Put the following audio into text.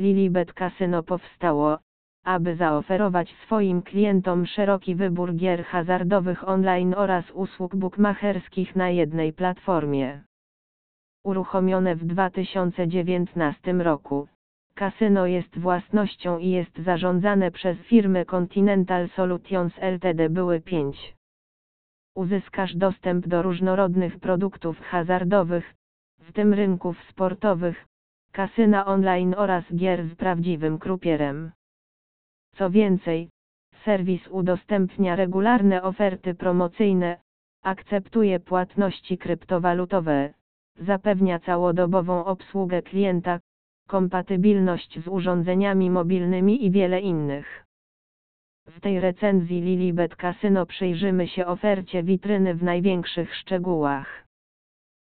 Lilibet Casino powstało, aby zaoferować swoim klientom szeroki wybór gier hazardowych online oraz usług bukmacherskich na jednej platformie. Uruchomione w 2019 roku. Kasyno jest własnością i jest zarządzane przez firmę Continental Solutions Ltd. Były 5. Uzyskasz dostęp do różnorodnych produktów hazardowych, w tym rynków sportowych, kasyna online oraz gier z prawdziwym krupierem. Co więcej, serwis udostępnia regularne oferty promocyjne, akceptuje płatności kryptowalutowe, zapewnia całodobową obsługę klienta, kompatybilność z urządzeniami mobilnymi i wiele innych. W tej recenzji Lilibet Casino przyjrzymy się ofercie witryny w największych szczegółach.